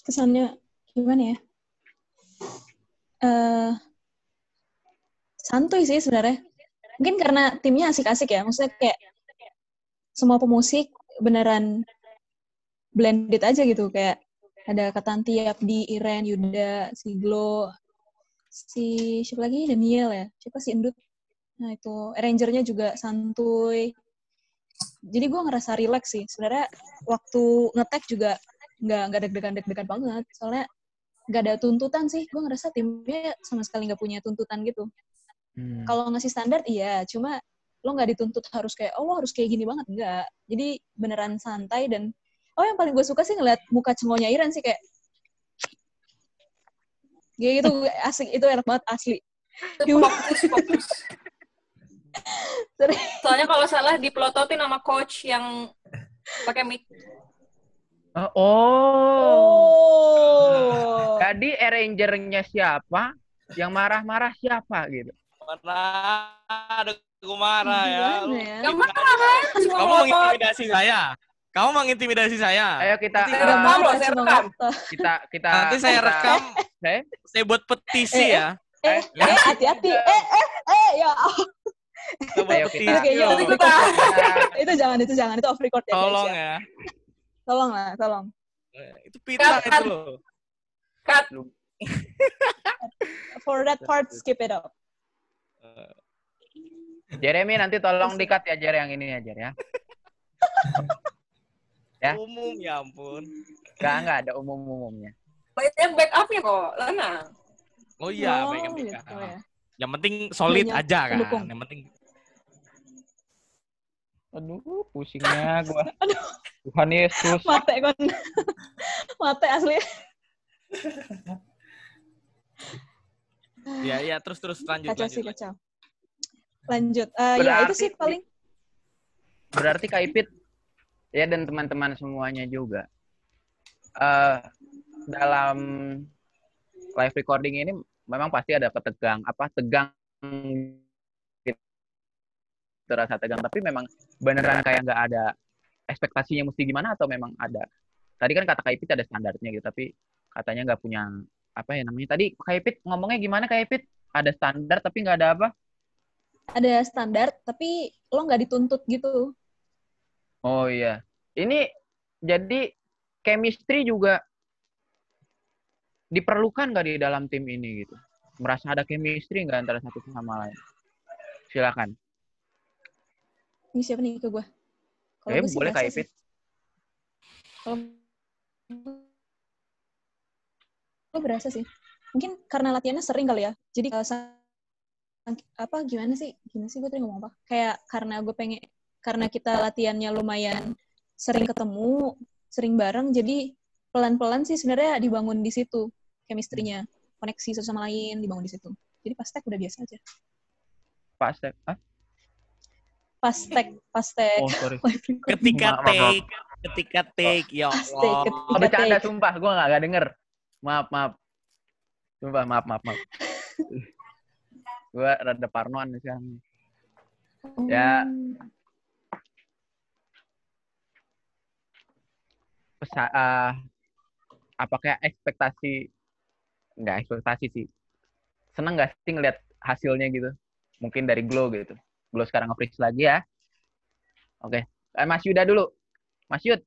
kesannya gimana ya? eh santuy sih sebenarnya. Mungkin karena timnya asik-asik ya. Maksudnya kayak semua pemusik beneran blended aja gitu. Kayak ada Katanti, Abdi, Iren, Yuda, si Glo, si siapa lagi? Daniel ya. Siapa si Endut? Nah itu arrangernya juga santuy. Jadi gue ngerasa relax sih. Sebenarnya waktu ngetek juga nggak nggak deg-degan deg-degan banget. Soalnya nggak ada tuntutan sih. Gue ngerasa timnya sama sekali nggak punya tuntutan gitu. Hmm. Kalau ngasih standar iya, cuma lo nggak dituntut harus kayak oh lo harus kayak gini banget enggak. Jadi beneran santai dan oh yang paling gue suka sih ngeliat muka cengonya Iren sih kayak kayak gitu asik itu enak banget asli. Itu fokus, fokus. Soalnya kalau salah dipelototin sama coach yang pakai mic. Oh, oh. Oh. Tadi arrangernya siapa? Yang marah-marah siapa gitu? Mana ada gue marah ya. Gimana ya? Yang mana kan? Kamu mengintimidasi saya. Kamu mengintimidasi saya. Ayo kita Nanti Saya eh, rekam loh, marah, saya rekam. kita kita Nanti saya kita- rekam, Eh? saya buat petisi Eh, ya. Eh, eh, hati-hati. Eh, eh, eh, ya. Saya buat Ayo kita- Yo. off record. itu jangan, itu jangan. Itu off record ya, Tolong. Ya. ya. Tolong lah, tolong. Itu Cut, itu loh. Cut. For that part, skip it out. Jeremy nanti tolong dikat ya Jer yang ini ya Jer ya. Ya. Umum ya ampun. Enggak enggak ada umum-umumnya. Banyak backupnya kok, Lana. Oh iya, oh, baik gitu baik. ya. Yang penting solid Banyak aja kan. pendukung. Yang penting Aduh, pusingnya gua. Tuhan Yesus. Mate kon. Mate asli. ya ya terus terus lanjut Kacau lanjut. sih, kacau. Lanjut. Eh, ya itu Berarti- sih paling. Berarti Kak Ipit ya dan teman-teman semuanya juga. Eh dalam live recording ini memang pasti ada ketegang apa tegang gitu, rasa tegang. Tapi memang beneran kayak nggak ada ekspektasinya mesti gimana atau memang ada? Tadi kan kata Kak Ipit ada standarnya gitu tapi katanya nggak punya apa ya namanya? Tadi Kak Ipit ngomongnya gimana Kak Ipit? Ada standar tapi nggak ada apa? Ada standar, tapi lo nggak dituntut gitu. Oh iya. Ini jadi chemistry juga diperlukan nggak di dalam tim ini gitu? Merasa ada chemistry nggak antara satu sama lain? Silakan. Ini siapa nih ke gue? Kalau Eh, gue boleh Kak. Ipit. Kalau gue berasa sih. Mungkin karena latihannya sering kali ya. Jadi eh, apa gimana sih? Gimana sih gue tadi ngomong apa? Kayak karena gue pengen karena kita latihannya lumayan sering ketemu, sering bareng, jadi pelan-pelan sih sebenarnya dibangun di situ chemistry-nya, koneksi satu sama lain dibangun di situ. Jadi pas tag udah biasa aja. Pak Step. Ah? Pas tag, pas tag. Oh sorry. Ketika take, ketika take, ya Allah. ketika- bercanda take. sumpah, gue nggak nggak denger. Maaf maaf. Sumpah maaf maaf maaf. gue rada parnoan nih sekarang. Ya. Pesa, eh, apakah ekspektasi nggak ekspektasi sih seneng nggak sih ngeliat hasilnya gitu mungkin dari Glow gitu Glow sekarang nge lagi ya oke eh, Mas Yuda dulu Mas Yud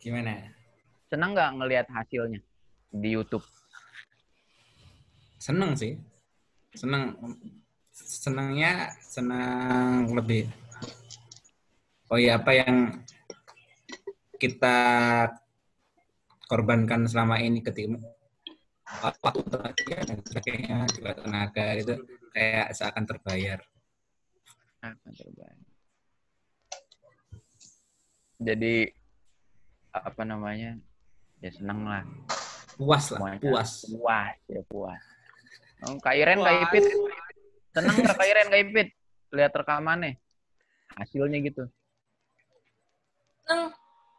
Gimana? seneng nggak ngelihat hasilnya di YouTube Seneng sih. Seneng. Senengnya senang lebih. Oh iya, apa yang kita korbankan selama ini ketika waktu tenaga dan sebagainya juga tenaga itu kayak seakan terbayar. akan terbaik jadi apa namanya? Ya seneng lah. Puas lah, semuanya. puas. puas ya puas. Oh, Kak Iren Kak Ipit. Seneng nggak Kak Iren Kak Ipit? Lihat rekamannya. Hasilnya gitu. Seneng,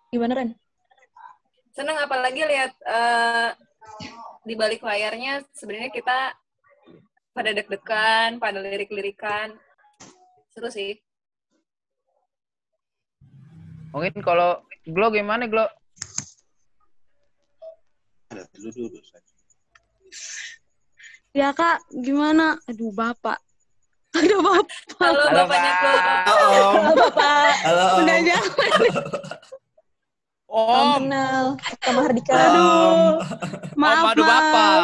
Gimana Ren? seneng apalagi lihat eh, di balik layarnya sebenarnya kita pada deg-degan, pada lirik-lirikan. Seru sih. mungkin kalau Glo gimana Glo Ada dulu dulu. Ya kak, gimana? Aduh bapak. Aduh bapak. Halo, Halo, bapaknya Pak. Glo. Om. Halo Bapak, Halo. Udah jangan. salam Om, kenal. Kak Mahardika. Aduh. Maaf, Om, aduh bapak.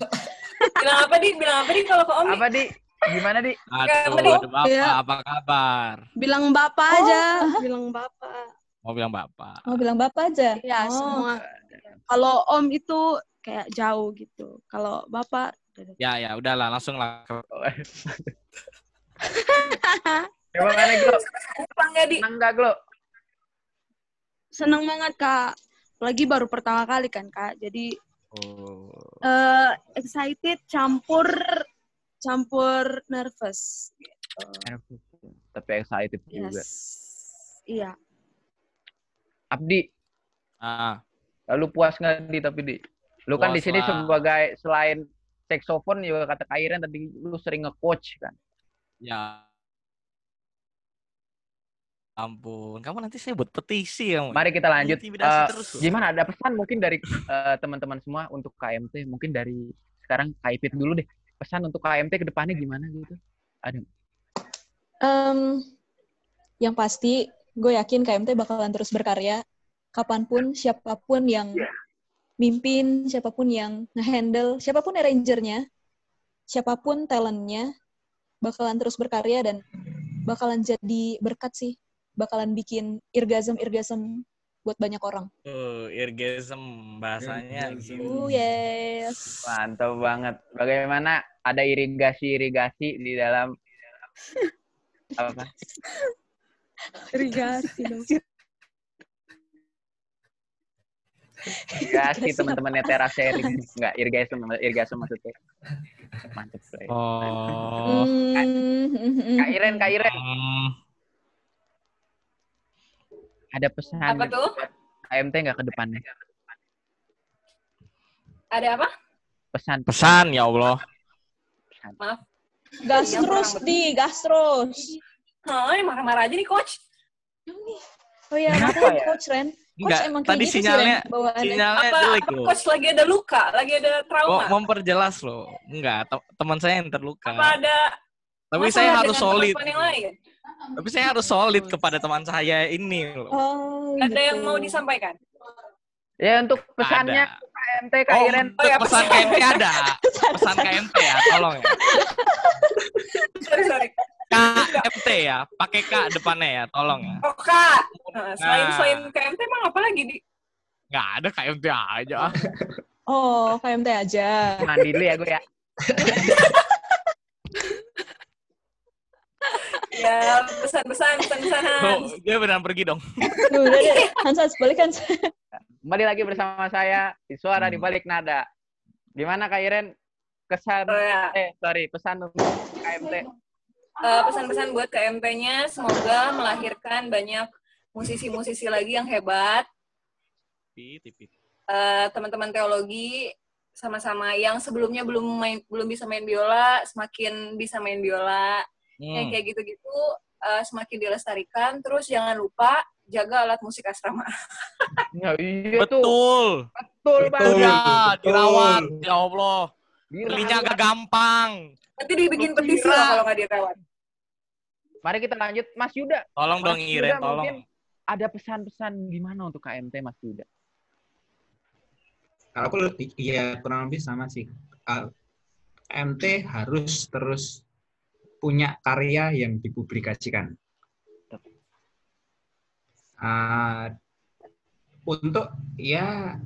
Bilang apa di? Bilang apa di kalau ke Om? apa di gimana di Aduh, Aduh. aduh bapak, Iya. apa kabar? Bilang bapak Oh, aja. Bilang bapak. Mau bilang bapak. Mau bilang Bapak aja? Ya Oh. semua. Kalau om itu kayak jauh gitu. Kalau bapak Ya ya, udahlah langsung lah. gimana Glo Apa nggak di? seneng nggak Glo seneng banget kak. Lagi baru pertama kali kan kak. Jadi Oh. eh excited campur campur nervous. tapi excited juga Yes. Iya. Abdi Ah, Lalu puas nggak di tapi di? Lu kan di sini sebagai selain saxophone juga kata Kak Iren tadi lu sering nge-coach kan. ya. Ampun, kamu nanti saya buat petisi kamu. Mari kita lanjut. Eh, terus loh. gimana ada pesan mungkin dari eh, teman-teman semua untuk KMT? Mungkin dari sekarang Ipit dulu deh. Pesan untuk KMT ke depannya gimana gitu? Ada. Em, yang pasti, gue yakin KMT bakalan terus berkarya. Kapan pun, siapa pun yang mimpin, siapa pun yang nge-handle, siapa pun arrangernya, siapa pun talentnya, bakalan terus berkarya dan bakalan jadi berkat sih. Bakalan bikin irgasm-irgasm buat banyak orang. Oh, irgasm bahasanya. Oh yes. Mantap banget. Bagaimana ada irigasi-irigasi di dalam apa? Irigasi dong. Irigasi teman-temannya terasering. Enggak, irigasi irigasi maksudnya. Mantap. Oh. Hmm. Kak Iren, Kak Iren, Hmm. Ada pesan Apa tuh? KMT nggak ke depannya? Ada apa? Pesan, Pesan ya Allah. pesan. Maaf. Gas Iya, terus di, gas terus. Oh, ini marah-marah aja nih, Coach. Oh iya, Kenapa ya? Coach Ren. Coach Enggak, emang kayak tadi gitu sih, sinyalnya Ren, bawaannya. sinyalnya Apa, jelek apa. Coach lagi ada luka? Lagi ada Mau trauma? memperjelas loh. Enggak, te- teman saya yang terluka. Apa ada Tapi masalah saya harus solid. Tapi saya harus solid kepada teman saya ini loh. Oh, Ada gitu. yang mau disampaikan? Ya untuk pesannya ada. KMT Kak Oh, Iren. untuk Oh ya, pesan. KMT ada. Pesan KMT ya, tolong ya. Sorry, sorry. KMT ya, pakai K depannya ya, tolong ya. Oh, Kak. Nah, selain, Nah. selain KMT emang apa lagi? Di? Nggak ada KMT aja. Oh, KMT aja. Mandi dulu ya gue ya. Ya, pesan-pesan, pesan-pesan. Tuh, dia beneran pergi dong. Udah deh. Hansas, balik Hans. Kembali lagi bersama saya di suara di Hmm. balik nada. Gimana Kak Iren kesan Oh, ya. eh sorry pesan untuk KMT. Eh, pesan-pesan buat KMT-nya, semoga melahirkan banyak musisi-musisi lagi yang hebat. Eh, teman-teman teologi sama-sama yang sebelumnya belum main belum bisa main biola semakin bisa main biola yang Hmm. kayak gitu-gitu eh, semakin dilestarikan terus jangan lupa jaga alat musik asrama Ya, iya tuh. Betul. Betul banget. Betul. dirawat. Ya Allah. Belinya agak gampang. nanti dibikin Lu petisi lah kalau nggak dirawat Mari kita lanjut Mas Yuda. Tolong dong Mas Iren, Yuda tolong. mungkin ada pesan-pesan gimana untuk KMT Mas Yuda? Kalau aku lebih, ya kurang lebih sama sih. Uh, MT harus terus punya karya yang dipublikasikan. Uh, untuk ya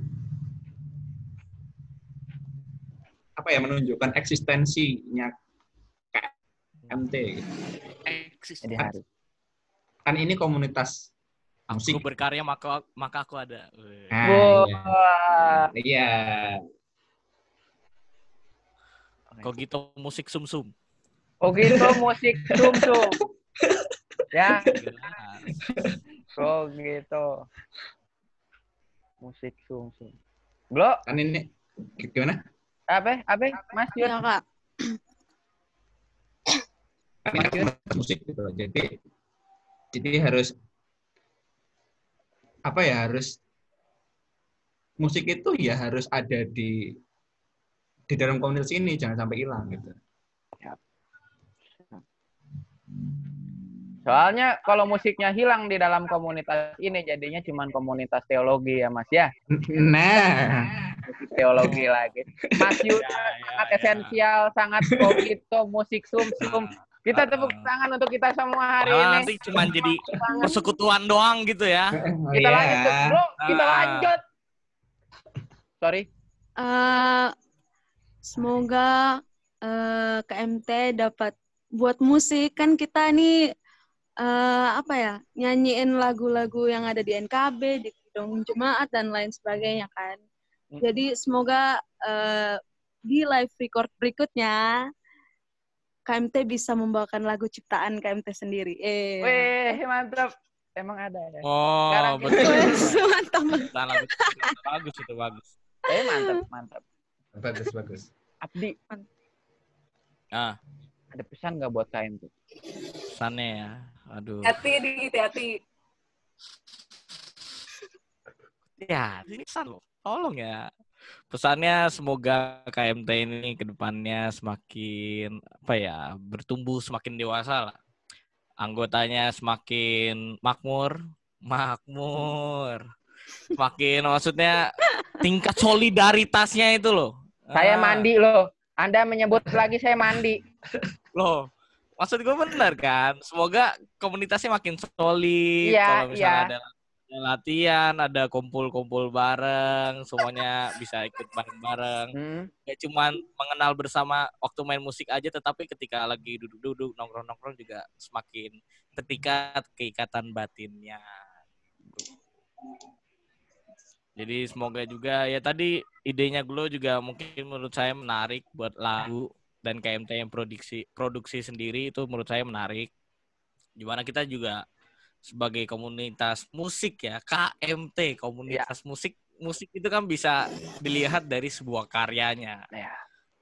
apa ya menunjukkan eksistensinya KMT. gitu. Jadi harus. Kan ini komunitas Aku musik. berkarya maka maka aku ada. Nah, Wah. iya. Iya. Kok gitu musik sum-sum. Oh gitu musik sum sum. ya, oh gitu. Musik sum sum. Bro, Kan ini gimana? apa? Apa? Mas Yud? Ya, Kak. kan ini komunitas musik gitu loh. jadi jadi harus apa ya harus musik itu ya harus ada di di dalam komunitas ini jangan sampai hilang gitu Soalnya kalau musiknya hilang di dalam komunitas ini jadinya cuman komunitas teologi ya Mas ya. nah Teologi lagi. Mas Yuda Ya, ya, sangat ya. esensial, sangat kogito, musik sum sum. Kita tepuk tangan untuk kita semua hari Nah, ini. nanti cuma jadi persekutuan doang gitu ya. Oh, Kita iya. lanjut, bro. Kita Ah. lanjut. Sorry. Eh, semoga eh, KMT dapat buat musik kan kita nih eh, apa ya nyanyiin lagu-lagu yang ada di NKB di gedung jemaat dan lain sebagainya kan. Hmm. Jadi semoga eh, di live record berikutnya KMT bisa membawakan lagu ciptaan KMT sendiri. Eh, Weh, mantap. Emang ada ya. Oh, Sekarang betul. mantap. Lagu bagus itu bagus. Eh, mantap, mantap. bagus bagus Abdi, Ah, ada pesan nggak buat KMT? pesannya ya. Aduh. hati di hati Ya, ini pesan loh. Tolong ya. Pesannya semoga KMT ini ke depannya semakin apa ya, bertumbuh semakin dewasa lah. Anggotanya semakin makmur, makmur. Semakin maksudnya tingkat solidaritasnya itu loh. Saya Ah, mandi loh. Anda menyebut lagi saya mandi. Loh, maksud gue benar kan? Semoga komunitasnya makin solid. Iya, Kalau misalnya iya. ada latihan, ada kumpul-kumpul bareng, semuanya bisa ikut bareng-bareng. Hmm. Gak cuman mengenal bersama waktu main musik aja, tetapi ketika lagi duduk-duduk, nongkrong-nongkrong juga semakin terikat keikatan batinnya. Jadi semoga juga ya tadi idenya Glo juga mungkin menurut saya menarik buat lagu dan KMT yang produksi produksi sendiri itu menurut saya menarik. Di mana kita juga sebagai komunitas musik ya KMT komunitas musik musik itu kan bisa dilihat dari sebuah karyanya. Ya.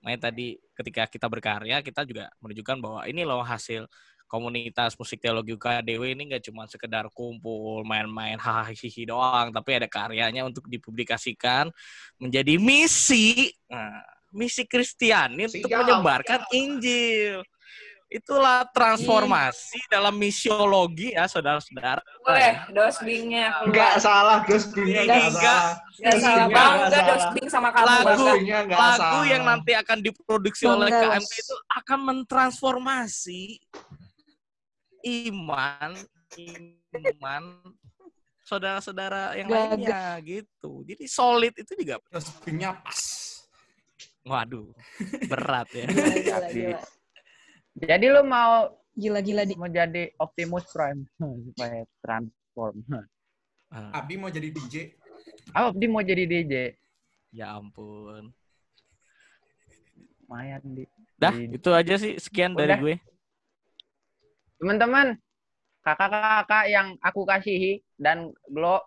Makanya tadi ketika kita berkarya kita juga menunjukkan bahwa ini loh hasil komunitas musik teologi UKDW ini nggak cuma sekedar kumpul main-main hahaha doang tapi ada karyanya untuk dipublikasikan menjadi misi nah, misi Kristiani untuk Siap, menyebarkan Injil itulah transformasi dalam misiologi ya saudara-saudara Boleh, dosbingnya Enggak salah, Ghostbing Iya, enggak enggak. salah. Nggak salah. Dosbingnya Bangga enggak dosbing sama kamu. Lagu. Dosbingnya enggak lagu salah. yang nanti akan diproduksi oleh. KMT itu akan mentransformasi iman iman saudara-saudara yang Gagah. lainnya gitu. Jadi solid itu juga Dosbingnya pas. Waduh berat ya. Gila, gila, gila. Jadi lu mau Gila, gila. Di. mau jadi Optimus Prime supaya transform. Ah, Abi mau jadi DJ. Ah, dia mau jadi DJ. ya ampun. Lumayan di. Dah, di- itu aja sih sekian dari Udah. gue. Teman-teman, kakak-kakak yang aku kasihi dan Glo,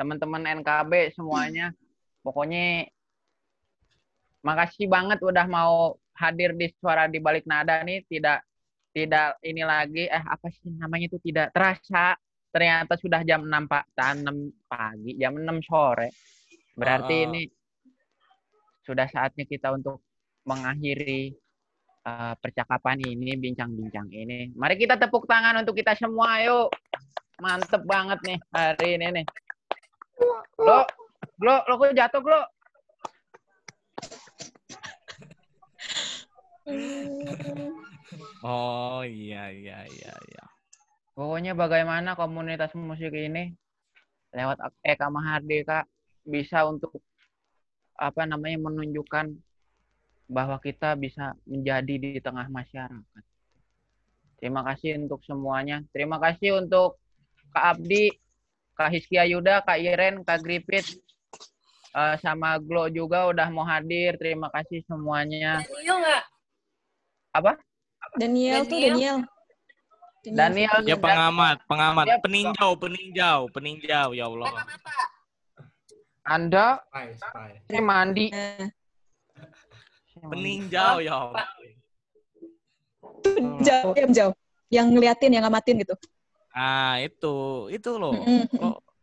teman-teman NKB semuanya, pokoknya makasih banget udah mau hadir di suara di balik nada nih, tidak tidak ini lagi, eh apa sih namanya itu tidak terasa. Ternyata sudah jam 6 Pak, 6 pagi, jam 6 sore. Berarti ah. ini sudah saatnya kita untuk mengakhiri eh, percakapan ini, bincang-bincang ini. Mari kita tepuk tangan untuk kita semua, yuk. Mantep banget nih hari ini nih. Lo, lo, lo kok jatuh, lo? Oh iya iya iya iya. Pokoknya bagaimana komunitas musik ini lewat Eka Mahardika bisa untuk apa namanya menunjukkan bahwa kita bisa menjadi di tengah masyarakat. Terima kasih untuk semuanya. Terima kasih untuk Kak Abdi, Kak Hiskia Yuda, Kak Iren, Kak Gripit, eh, sama Glo juga udah mau hadir. Terima kasih semuanya. Daniel nggak? Daniel tuh Daniel. Daniel Ya Daniel. pengamat, pengamat, Ya, peninjau, peninjau, peninjau ya Allah. Anda Spy, spy. ini mandi. Nah, Peninjau ya Allah. jauh, jauh, jauh. Yang ngeliatin, yang ngamatin gitu. Ah, itu, itu loh. Mm-mm.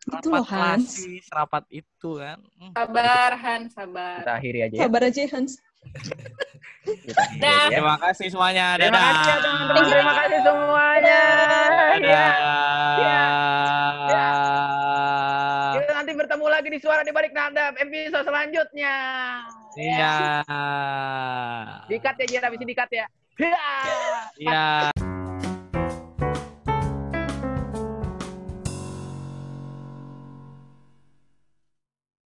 Kok Itu loh, rapat Hans. klasik, rapat itu kan. Hmm. Sabar, Han, sabar. Kita akhiri aja ya. Sabar aja, Hans. Aja ya. Terima kasih semuanya. Terima Dadah. kasih ya teman-teman. Terima kasih semuanya. Dadah. Ya. Ya. Kita nanti bertemu lagi di suara di balik nada episode selanjutnya. Iya. Dikat ya, Jira. Bisa dikat ya. Ya. Iya.